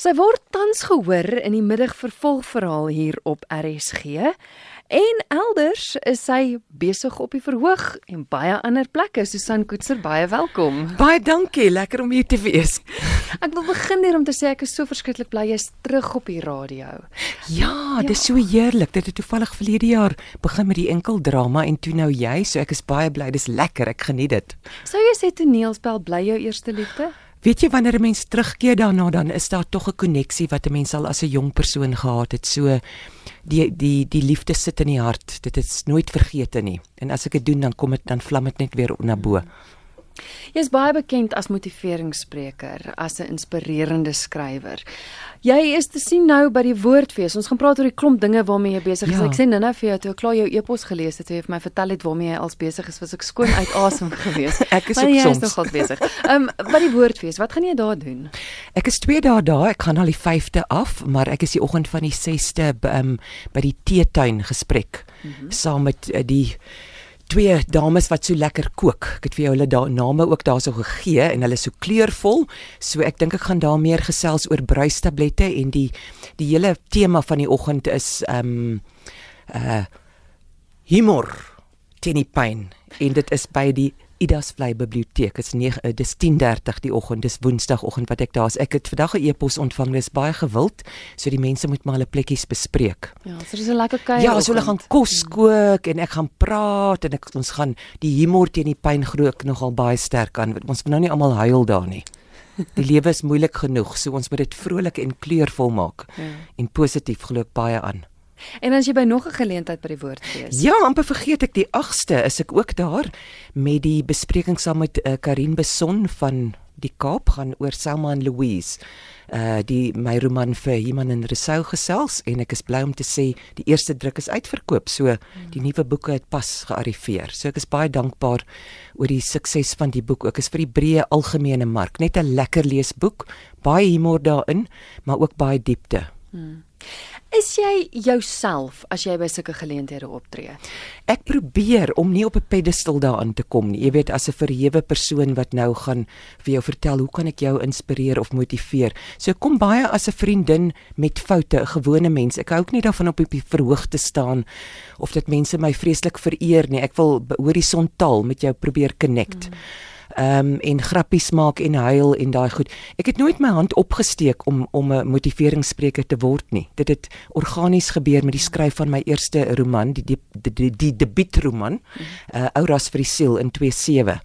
Sy word tans gehoor in die middagvervolgverhaal hier op RSG. En elders is sy besig op die verhoog en baie ander plekke. Susan Koetser, baie welkom. Baie dankie, lekker om hier te wees. Ek wil begin hier om te sê ek is so verskriklik bly jy's terug op die radio. Ja, ja. dis so heerlik. Dit het toevallig verlede jaar begin met die enkel drama en toe nou jy, so ek is baie bly. Dis lekker, ek geniet dit. Sou jy sê toneelspel bly jou eerste liefde? Weet jy wanneer 'n mens terugkeer daarna dan is daar tog 'n koneksie wat 'n mens al as 'n jong persoon gehad het. So die die die liefde sit in die hart. Dit is nooit vergete nie. En as ek dit doen dan kom dit dan vlam dit net weer na bo. Jy is baie bekend as motiveringsspreker, as 'n inspirerende skrywer. Jy is te sien nou by die Woordfees. Ons gaan praat oor die klomp dinge waarmee jy besig is. Ja. Ek sê nou-nou vir jou toe ek klaar jou e-pos gelees het, het jy vir my vertel het waarmee jy als besig is. Was ek skoon uit asem gewees. ek is ook soms. Jy is nogal besig. Ehm um, by die Woordfees, wat gaan jy daar doen? Ek is 2 dae daar. Ek gaan al die 5de af, maar ek is die oggend van die 6de um, by die teetuin gesprek mm -hmm. saam met uh, die twee dames wat so lekker kook. Ek het vir jou hulle da name ook daarso gegee en hulle is so kleurvol. So ek dink ek gaan daar meer gesels oor bruistablette en die die hele tema van die oggend is ehm um, uh humor teen die pyn en dit is by die Idas Vlei Biblioteek. Dit is 9 eh, dis 10:30 die oggend. Dis Woensdagoggend wat ek daar is. Ek het vandag 'n e-pos ontvang. Dis baie gewild, so die mense moet maar hulle plekkies bespreek. Ja, so dis 'n lekker kuier. Ja, so hulle gaan kos kook en ek gaan praat en ek ons gaan die humor teen die pyn groot nogal baie sterk aan. Ons moet nou nie almal huil daar nie. Die lewe is moeilik genoeg, so ons moet dit vrolik en kleurvol maak. Ja. En positief glo ek baie aan. En as jy by nog 'n geleentheid by die woord gees. Ja, amper vergeet ek die 8ste is ek ook daar met die bespreking saam met uh, Karin Beson van die Kaap gaan oor Selma en Louise. Uh die my roman vir Iman en Resou gesels en ek is bly om te sê die eerste druk is uitverkoop. So die nuwe boeke het pas gearriveer. So ek is baie dankbaar oor die sukses van die boek. Ek is vir die breë algemene mark net 'n lekker leesboek, baie humor daarin, maar ook baie diepte. Hmm. Is jy jouself as jy by sulke geleenthede optree? Ek probeer om nie op 'n pedestal daarin te kom nie. Jy weet as 'n verhewe persoon wat nou gaan vir jou vertel hoe kan ek jou inspireer of motiveer. So kom baie as 'n vriendin met foute, 'n gewone mens. Ek hou ook nie daarvan op op die verhoog te staan of dat mense my vreeslik vereer nie. Ek wil horisontaal met jou probeer connect. Hmm ehm um, en grappies maak en huil en daai goed. Ek het nooit my hand opgesteek om om 'n motiveringsspreker te word nie. Dit het organies gebeur met die skryf van my eerste roman, die die, die, die, die debuutroman, uh, Auras vir die siel in 27.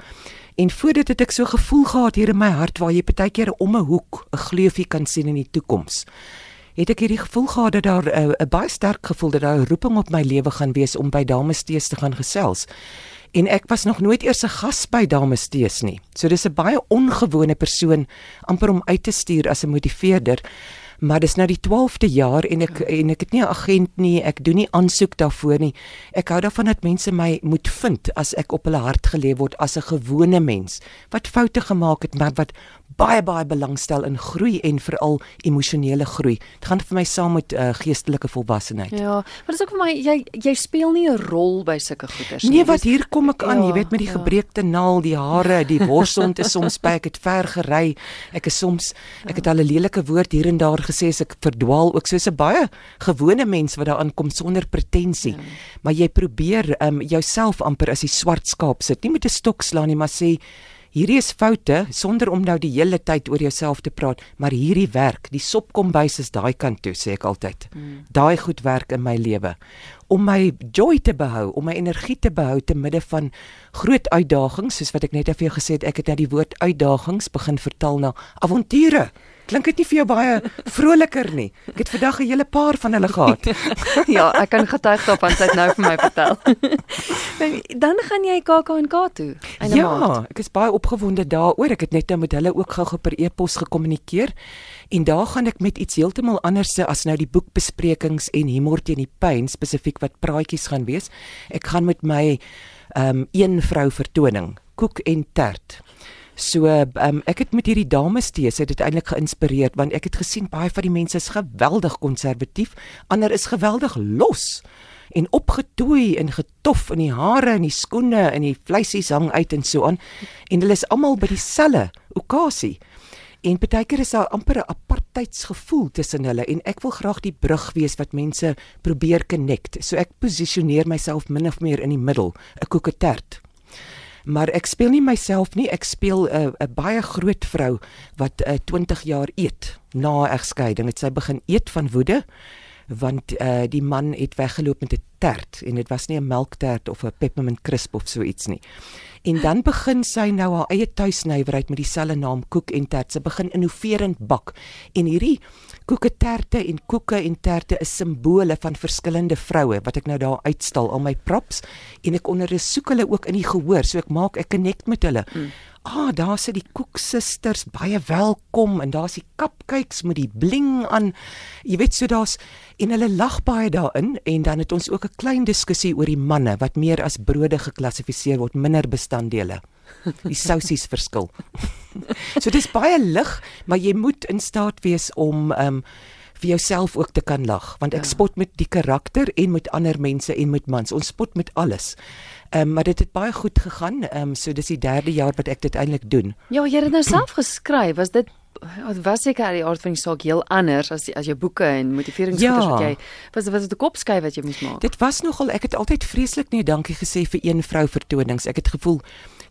En voordat het ek so gevoel gehad hier in my hart waar jy partykeer om 'n hoek 'n gleufie kan sien in die toekoms. Het ek hierdie gevoel gehad dat daar eh, 'n uh, baie sterk gevoel dat daar 'n roeping op my lewe gaan wees om by dames steeds te gaan gesels en ek was nog nooit eers 'n gas by Dames Tees nie. So dis 'n baie ongewone persoon amper om uit te stuur as 'n motiveerder. Maar dis nou die 12de jaar en ek ja. en ek het nie 'n agent nie, ek doen nie aansoek daarvoor nie. Ek hou daarvan dat mense my moet vind as ek op hulle hart geleef word as 'n gewone mens wat foute gemaak het, maar wat baie baie belangstel in groei en veral emosionele groei. Dit gaan vir my saam met uh, geestelike volwassenheid. Ja, maar dit is ook vir my jy jy speel nie 'n rol by sulke goeters nie. Nee, wat hier kom ek aan, ja, jy weet met die ja. gebreekte naal, die hare, die borsond is soms by ek het ver gery. Ek is soms ek het al 'n lelike woord hier en daar gesê as ek verdwaal ook soos 'n baie gewone mens wat daar aankom sonder pretensie. Ja. Maar jy probeer um, jouself amper as die swart skaap sit. Nie met 'n stok slaan nie, maar sê hierdie is foute sonder om nou die hele tyd oor jouself te praat, maar hierdie werk, die sop kom bys is daai kant toe sê ek altyd. Mm. Daai goed werk in my lewe om my joy te behou, om my energie te behou te midde van groot uitdagings, soos wat ek net vir jou gesê het, ek het nou die woord uitdagings begin vertaal na avonture. Klink dit nie vir jou baie vroliker nie? Ek het vandag 'n hele paar van hulle gehad. ja, ek kan getuig daarvan, sy het nou vir my vertel. Dan gaan jy KAK&K toe. Ja, maand. ek is baie opgewonde daaroor. Ek het net nou met hulle ook gou-gou per e-pos gekommunikeer en daar gaan ek met iets heeltemal anders as nou die boekbesprekings en humor teen die pyn spesifiek wat praatjies gaan wees. Ek gaan met my ehm um, een vrou vertoning, koek en tert. So um, ek het met hierdie dames steeds het dit eintlik geïnspireer want ek het gesien baie van die mense is geweldig konservatief, ander is geweldig los en opgetooi en getof in die hare en die skoene en die vleisies hang uit en so aan en hulle is almal by dieselfde okasie. En baie keer is daar amper 'n apartheidsgevoel tussen hulle en ek wil graag die brug wees wat mense probeer connect. So ek posisioneer myself min of meer in die middel, 'n koeketert. Maar ek speel nie myself nie, ek speel 'n 'n baie groot vrou wat uh, 20 jaar eet na egskeiding. Het sy begin eet van woede want uh, die man het weggeloop met 'n tert en dit was nie 'n melktert of 'n peppermint crisp of so iets nie. En dan begin sy nou haar eie tuisnywerheid met dieselfde naam koek en tert. Sy begin innoverend bak. En hierdie koeke terte en koeke en terte is simbole van verskillende vroue wat ek nou daar uitstal. Al my props. En ek ondersoek hulle ook in die gehoor so ek maak ek connect met hulle. Mm ah, daar sit die koeksusters baie welkom en daar's die cupcakes met die bling aan. Jy weet so daar's en hulle lag baie daarin en dan het ons ook 'n klein diskussie oor die manne wat meer as brode geklassifiseer word, minder bestanddele. Die sousies verskil. so dis baie lig, maar jy moet in staat wees om ehm um, vir jouself ook te kan lag want ek ja. spot met die karakter en met ander mense en met mans ons spot met alles Ehm um, maar dit het baie goed gegaan. Ehm um, so dis die derde jaar wat ek dit eintlik doen. Ja, jy het nou self geskryf. Was dit was seker die aard van die saak heel anders as as jou boeke en motiveringsgoeders ja. wat jy was was dit 'n kopskyf wat jy moes maak. Dit was nogal ek het altyd vreeslik nee dankie gesê vir een vrou vertonings. Ek het gevoel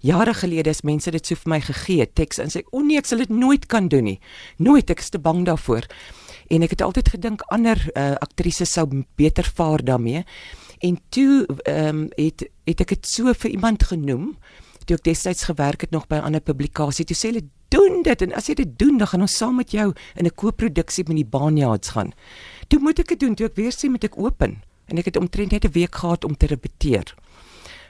jare gelede is mense dit so vir my gegee teks en sê o nee ek sal dit nooit kan doen nie. Nooit ek is te bang daarvoor. En ek het altyd gedink ander uh, aktrises sou beter vaar daarmee en toe ehm um, het het ek dit so vir iemand genoem toe ek destyds gewerk het nog by 'n ander publikasie toe sê hulle doen dit en as jy dit doen dan gaan ons saam met jou in 'n kooproduksie met die Baanyards gaan. Toe moet ek dit doen toe ek weer sien met ek open en ek het omtrent net 'n week gehad om te repeteer.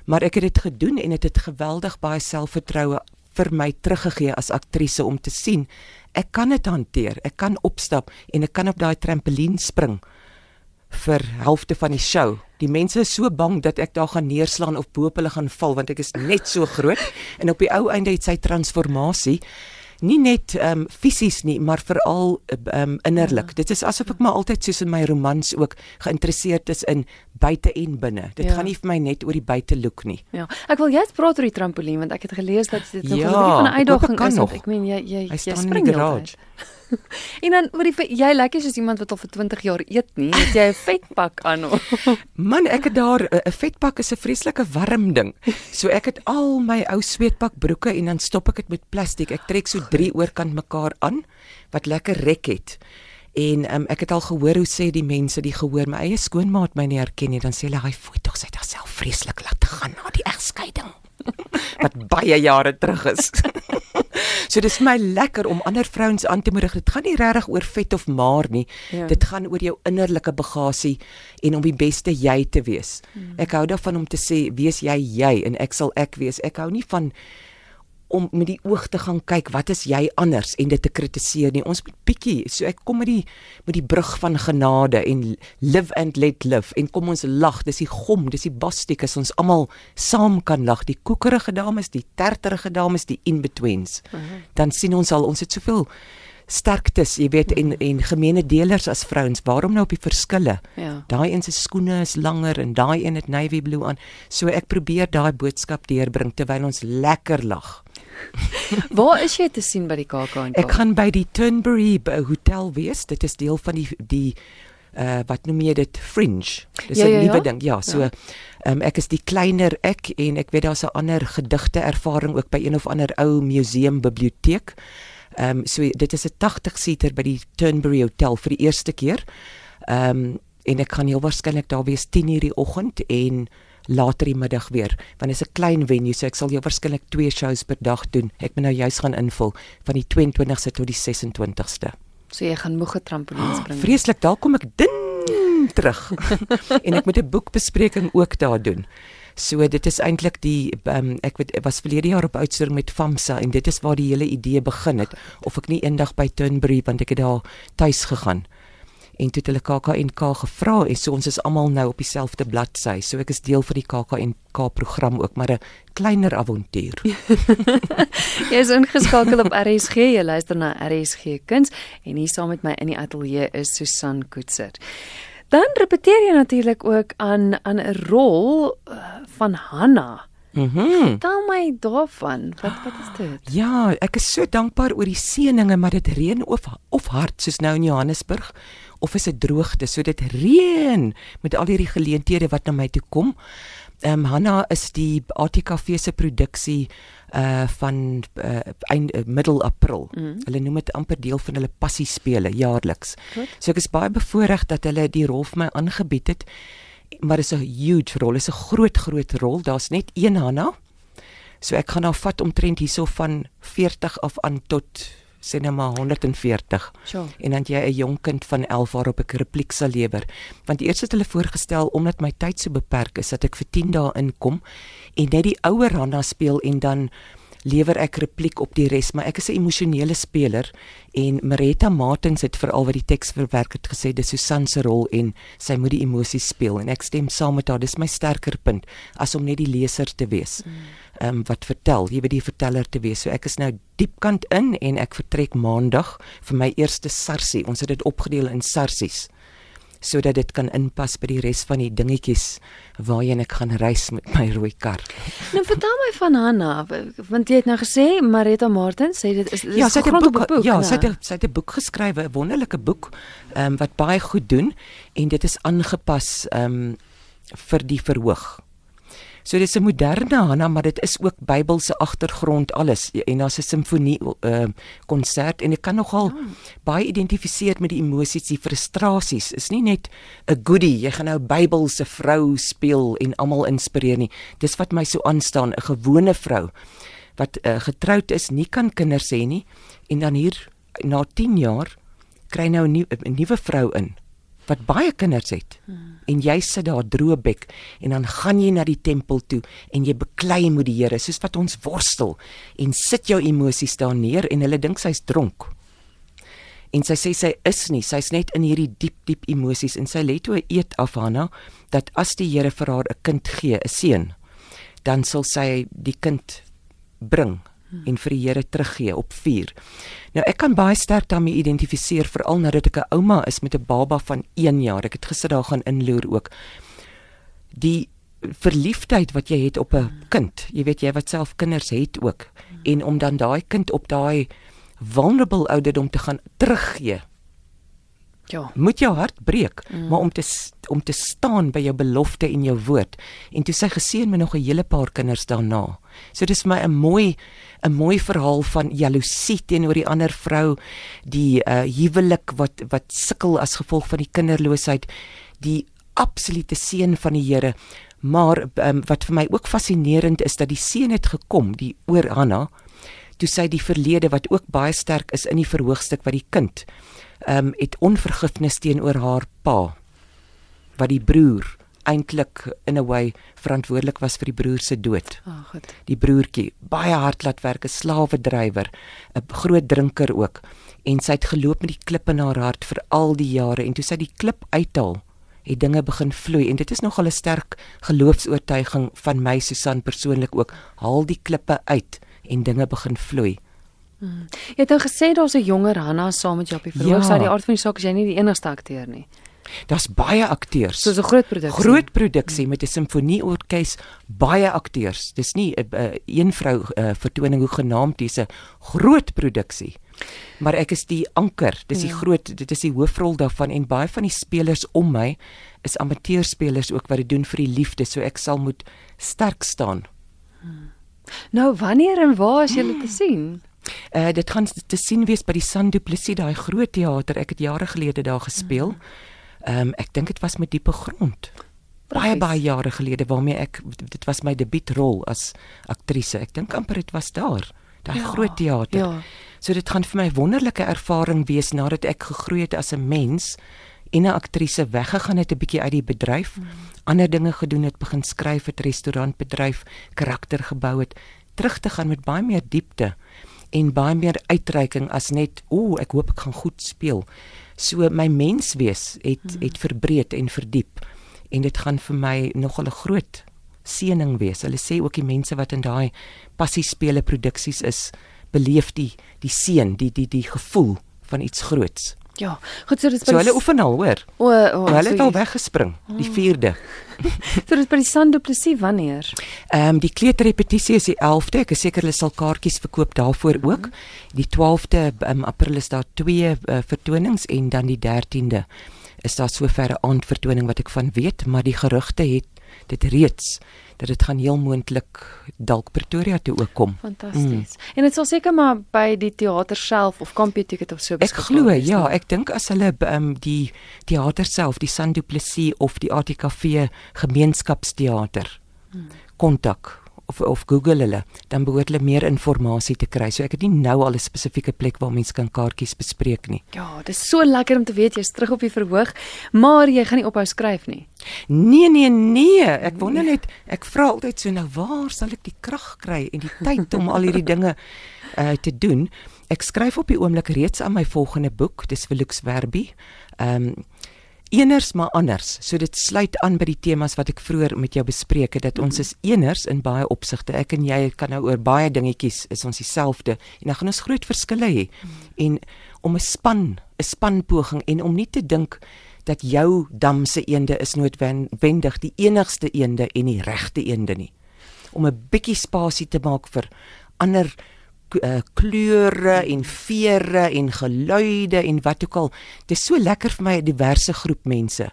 Maar ek het dit gedoen en dit het, het geweldig baie selfvertroue vir my teruggegee as aktrise om te sien ek kan dit hanteer. Ek kan opstap en ek kan op daai trampolien spring vir helfte van die show. Die mense is so bang dat ek daar gaan neerslaan of bo op hulle gaan val want ek is net so groot en op die ou einde het sy transformasie nie net ehm um, fisies nie maar veral ehm um, innerlik. Ja. Dit is asof ek maar altyd soos in my romans ook geïnteresseerd is in buite en binne. Dit ja. gaan nie vir my net oor die buitelook nie. Ja. Ek wil jy praat oor die trampolien want ek het gelees dat dit ja, nog 'n uitdaging is. Nog. Ek meen jy jy jy spring garage. en dan word jy jy lekker soos iemand wat al vir 20 jaar eet nie, het jy 'n vetpak aan. Man, ek het daar 'n vetpak is 'n vreeslike warm ding. So ek het al my ou sweetpak broeke en dan stop ek dit met plastiek. Ek trek so drie oorkant mekaar aan wat lekker rek het. En um, ek het al gehoor hoe sê die mense die gehoor my eie skoonmaat my nie herken nie dan sê hulle hy voel tog sy het haarself vreeslik laat gaan na die egskeiding wat baie jare terug is So dis vir my lekker om ander vrouens aan te moedig. Dit gaan nie regtig oor vet of maar nie. Ja. Dit gaan oor jou innerlike bagasie en om die beste jy te wees. Hmm. Ek hou daarvan om te sê wees jy jy en ek sal ek wees. Ek hou nie van om met die oog te gaan kyk wat is jy anders en dit te kritiseer nie. Ons moet bietjie so ek kom met die met die brug van genade en live and let live en kom ons lag. Dis die gom, dis die bastiek as ons almal saam kan lag. Die koekerige dames, die terterige dames, die in-betweens. Uh -huh. Dan sien ons al ons het soveel sterktes, jy weet en en gemeene delers as vrouens. Waarom nou op die verskille? Ja. Daai een se skoene is langer en daai een het navy blue aan. So ek probeer daai boodskap deurbring terwyl ons lekker lag. Waar is jy te sien by die KAK&K? Ek gaan by die Turnberry Hotel wees. Dit is deel van die die uh wat noem jy dit fringe. Dis 'n ja, ja, nuwe ja. ding. Ja, so ja. Um, ek is die kleiner ek en ek weet daar's 'n ander gedigte ervaring ook by een of ander ou museum biblioteek. Ehm um, so dit is 'n 80 seater by die Turnberry Hotel vir die eerste keer. Ehm um, en ek kan heel waarskynlik daar wees 10:00 die oggend en later die middag weer want dit is 'n klein venue so ek sal jou waarskynlik twee shows per dag doen. Ek moet nou juis gaan invul van die 22ste tot die 26ste. So jy gaan moeg trampolines bring. Oh, vreeslik, daar kom ek din terug. en ek moet 'n boekbespreking ook daar doen. So dit is eintlik die um, ek weet was verlede jaar op uitstalling met Famsa en dit is waar die hele idee begin het of ek nie eendag by Turnberry want ek het daar tuis gegaan en toe het hulle KAKNK gevra en so ons is almal nou op dieselfde bladsy. So ek is deel van die KAKNK program ook, maar 'n kleiner avontuur. jy is ingeskakel op RSG. Jy luister na RSG Kuns en hier saam met my in die ateljee is Susan Koetser. Dan repeteer jy natuurlik ook aan aan 'n rol uh, van Hanna Mhm. Mm Tel my daarvan. Wat wat is dit? ja, ek is so dankbaar oor die seëninge, maar dit reën of of hard soos nou in Johannesburg of is dit droogte. So dit reën met al hierdie geleenthede wat na my toe kom. Ehm um, Hanna is die ATKV se produksie uh van uh, eind uh, middel April. Mm. Hulle noem dit amper deel van hulle passiespele jaarliks. Goed. So ek is baie bevoorreg dat hulle die rol vir my aangebied het. Maar dit is 'n huge rol, is 'n groot groot rol. Daar's net een Hanna. So ek gaan nou vat omtrent hierso van 40 af aan tot sê nou maar 140. Sure. En dan jy 'n jong kind van 11 waarop ek repliek sal lewer. Want eers het hulle voorgestel omdat my tyd so beperk is dat ek vir 10 dae inkom en net die ouer Hanna speel en dan lewer ek repliek op die res, maar ek is 'n emosionele speler en Maretta Martins het veral wat die teks verwerk het gesê dis Susan se rol en sy moet die emosies speel en ek stem saam met haar. Dis my sterker punt as om net die leser te wees. Ehm um, wat vertel, jy weet die verteller te wees. So ek is nou diepkant in en ek vertrek maandag vir my eerste sarsie. Ons het dit opgedeel in sarsies sodat dit kan inpas by die res van die dingetjies waarheen ek gaan reis met my rooi kar. Nou vertel my van Hanna, want jy het nou gesê Marita Martin sê dit is dit Ja, is sy het 'n boek, boek. ja, né? sy het 'n- sy het 'n boek geskryf, 'n wonderlike boek ehm um, wat baie goed doen en dit is aangepas ehm um, vir die verhoog. So dis 'n moderne Hanna, maar dit is ook Bybelse agtergrond alles en daar's 'n simfonie ehm uh, konsert en ek kan nogal Ja. baie identifiseer met die emosies, die frustrasies. Is nie net 'n goodie, jy gaan nou Bybelse vrou speel en almal inspireer nie. Dis wat my so aanstaan, 'n gewone vrou wat uh, getroud is, nie kan kinders hê nie en dan hier na 10 jaar kry nou nuwe 'n nuwe vrou in wat baie kinders het. Hmm. En jy sit daar droë bek en dan gaan jy na die tempel toe en jy beklei met die Here soos wat ons worstel en sit jou emosies daar neer en hulle dink sy's dronk. En sy sê sy is nie, sy's net in hierdie diep diep emosies en sy lê toe 'n eed af Hanna dat as die Here vir haar 'n kind gee, 'n seun, dan sal sy die kind bring en vir die Here teruggee op vuur. Nou ek kan baie sterk daarmee identifiseer veral nadat ek 'n ouma is met 'n baba van 1 jaar. Ek het gister daar gaan inloer ook. Die verliefdheid wat jy het op 'n kind. Jy weet jy wat self kinders het ook en om dan daai kind op daai vulnerable ouderdom te gaan teruggee. Ja. Moet jou hart breek, mm. maar om te om te staan by jou belofte en jou woord. En toe sy geseën met nog 'n hele paar kinders daarna. So dis vir my 'n mooi 'n mooi verhaal van jaloesie teenoor die ander vrou, die uh huwelik wat wat sukkel as gevolg van die kinderloosheid, die absolute seën van die Here. Maar um, wat vir my ook fascinerend is dat die seën het gekom, die oor Hanna, toe sy die verlede wat ook baie sterk is in die verhoogstuk wat die kind ehm um, het onvergifnis teenoor haar pa wat die broer eintlik in 'n way verantwoordelik was vir die broer se dood. Ah, oh, goed. Die broertjie, baie hard laat werk, 'n slawedrywer, 'n groot drinker ook. En sy het geloop met die klip in haar hart vir al die jare en toe sy die klip uithaal, het dinge begin vloei en dit is nogal 'n sterk geloofs-oortuiging van my Susan persoonlik ook. Haal die klippe uit en dinge begin vloei. Jy het nou gesê daar's 'n jonger Hanna saam met jou op die verhoog. Ja. Ja. die aard van die saak is jy nie die enigste akteur nie. Daar's baie akteurs. Soos 'n groot produksie. groot produksie met 'n simfonieorkes, baie akteurs. Dis nie 'n uh, een vrou uh, vertoning hoe genaamd dis 'n groot produksie. Maar ek is die anker. Dis die Ja. groot dit is die hoofrol daarvan en baie van die spelers om my is amateurspelers ook wat dit doen vir die liefde, so ek sal moet sterk staan. Nou wanneer en waar is julle te sien? Uh dit gaan te sien wees by die San Du Plessis, daai groot teater. Ek het jare gelede daar gespeel. Ehm um, ek dink dit was met diepe grond. Baie baie jare gelede waarmee ek dit was my debuutrol as aktrise. Ek dink amper dit was daar, daai Ja, groot teater. ja. So dit gaan vir my wonderlike ervaring wees nadat ek gegroei het as 'n mens en 'n aktrise weggegaan het 'n bietjie uit die bedryf, mm. ander dinge gedoen het, begin skryf het, restaurantbedryf, karakter gebou het, terug te gaan met baie meer diepte en baie meer uitreiking as net o, ek hoop ek gaan goed speel. So my menswees het mm. het verbreed en verdiep en dit gaan vir my nogal 'n groot seëning wees. Hulle sê ook die mense wat in daai passiespele produksies is, beleef die die seën, die die die gevoel van iets groots. Ja, goed so dis So hulle oefen al, hoor. O, o, Hulle het so al weggespring, die 4de. So dis by die San Du Plessis wanneer? Ehm um, die kleuterrepetisie is die 11de. Ek is seker hulle sal kaartjies verkoop daarvoor ook. Die 12de um, April is daar twee uh, vertonings en dan die 13de is daar sover 'n aandvertoning wat ek van weet, maar die gerugte het dit reeds dat dit gaan heel moontlik dalk Pretoria toe ook kom. Fantasties. Mm. En dit sal seker maar by die teater self of Campie Ticket of so Ek beskikbaar glo wees, ja, ek dink as hulle um, die teater self, die San Du Plessis of die ATKV gemeenskapsteater kontak of of Google hulle, dan behoort hulle meer inligting te kry. So ek het nie nou al 'n spesifieke plek waar mense kan kaartjies bespreek nie. Ja, dis so lekker om te weet jy's terug op die verhoog, maar jy gaan nie ophou skryf nie. Nee nee nee, ek wonder net, ek vra altyd so nou waar sal ek die krag kry en die tyd om al hierdie dinge uh, te doen? Ek skryf op die oomblik reeds aan my volgende boek, dis vir Lux Verbi. Ehm um, eners maar anders. So dit sluit aan by die temas wat ek vroeër met jou bespreek het dat ons is eners in baie opsigte. Ek en jy kan nou oor baie dingetjies is ons dieselfde en dan gaan ons groot verskille hê. En om 'n span, 'n spanpoging en om nie te dink dat jou dam se eende is noodwendig die enigste eende en die regte eende nie. Om 'n bietjie spasie te maak vir ander uh, kleure en vere en geluide en wat ook al. Dit is so lekker vir my 'n diverse groep mense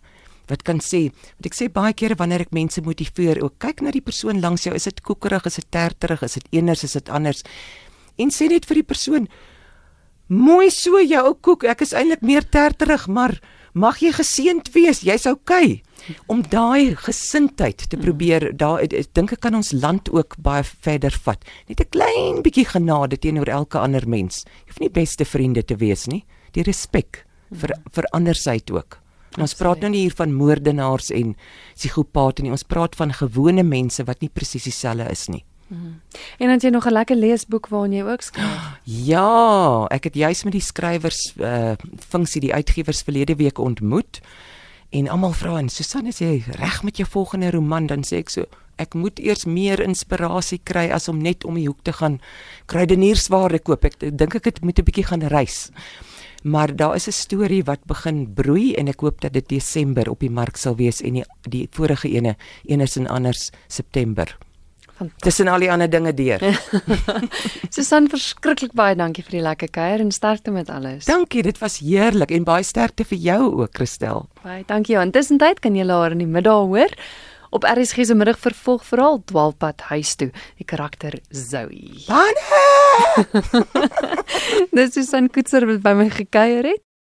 wat kan sê, want ek sê baie kere wanneer ek mense motiveer, ook kyk na die persoon langs jou, is dit koekerig, is dit terterig, is dit eners, is dit anders? En sê net vir die persoon, mooi so jou ou koek, ek is eintlik meer terterig, maar mag jy geseënd wees, jy's okay. Om daai gesindheid te probeer daar ek dink ek kan ons land ook baie verder vat. Net 'n klein bietjie genade teenoor elke ander mens. Jy hoef nie beste vriende te wees nie. Die respek vir vir andersheid ook. En ons praat nou nie hier van moordenaars en psigopate nie. Ons praat van gewone mense wat nie presies dieselfde is nie En dan jy nog 'n lekker leesboek waarin jy ook skryf. Ja, ek het juis met die skrywers uh funksie die uitgewers verlede week ontmoet en almal vra en Susan is jy reg met jou volgende roman dan sê ek so ek moet eers meer inspirasie kry as om net om die hoek te gaan kruideniersware koop. Ek dink ek het moet 'n bietjie gaan reis. Maar daar is 'n storie wat begin broei en ek hoop dat dit Desember op die mark sal wees en die, die vorige ene eners en anders September. Tussen al die ander dinge deur. Susan, verskriklik baie dankie vir die lekker kuier en sterkte met alles. Dankie, dit was heerlik en baie sterkte vir jou ook, Christel. Baie dankie. Ja, intussen tyd kan jy haar in die middag hoor op RSG se middag vervolg verhaal Dwaalpad huis toe. Die karakter Zoe. Banne! Dis Susan Koetser wat by my gekuier het.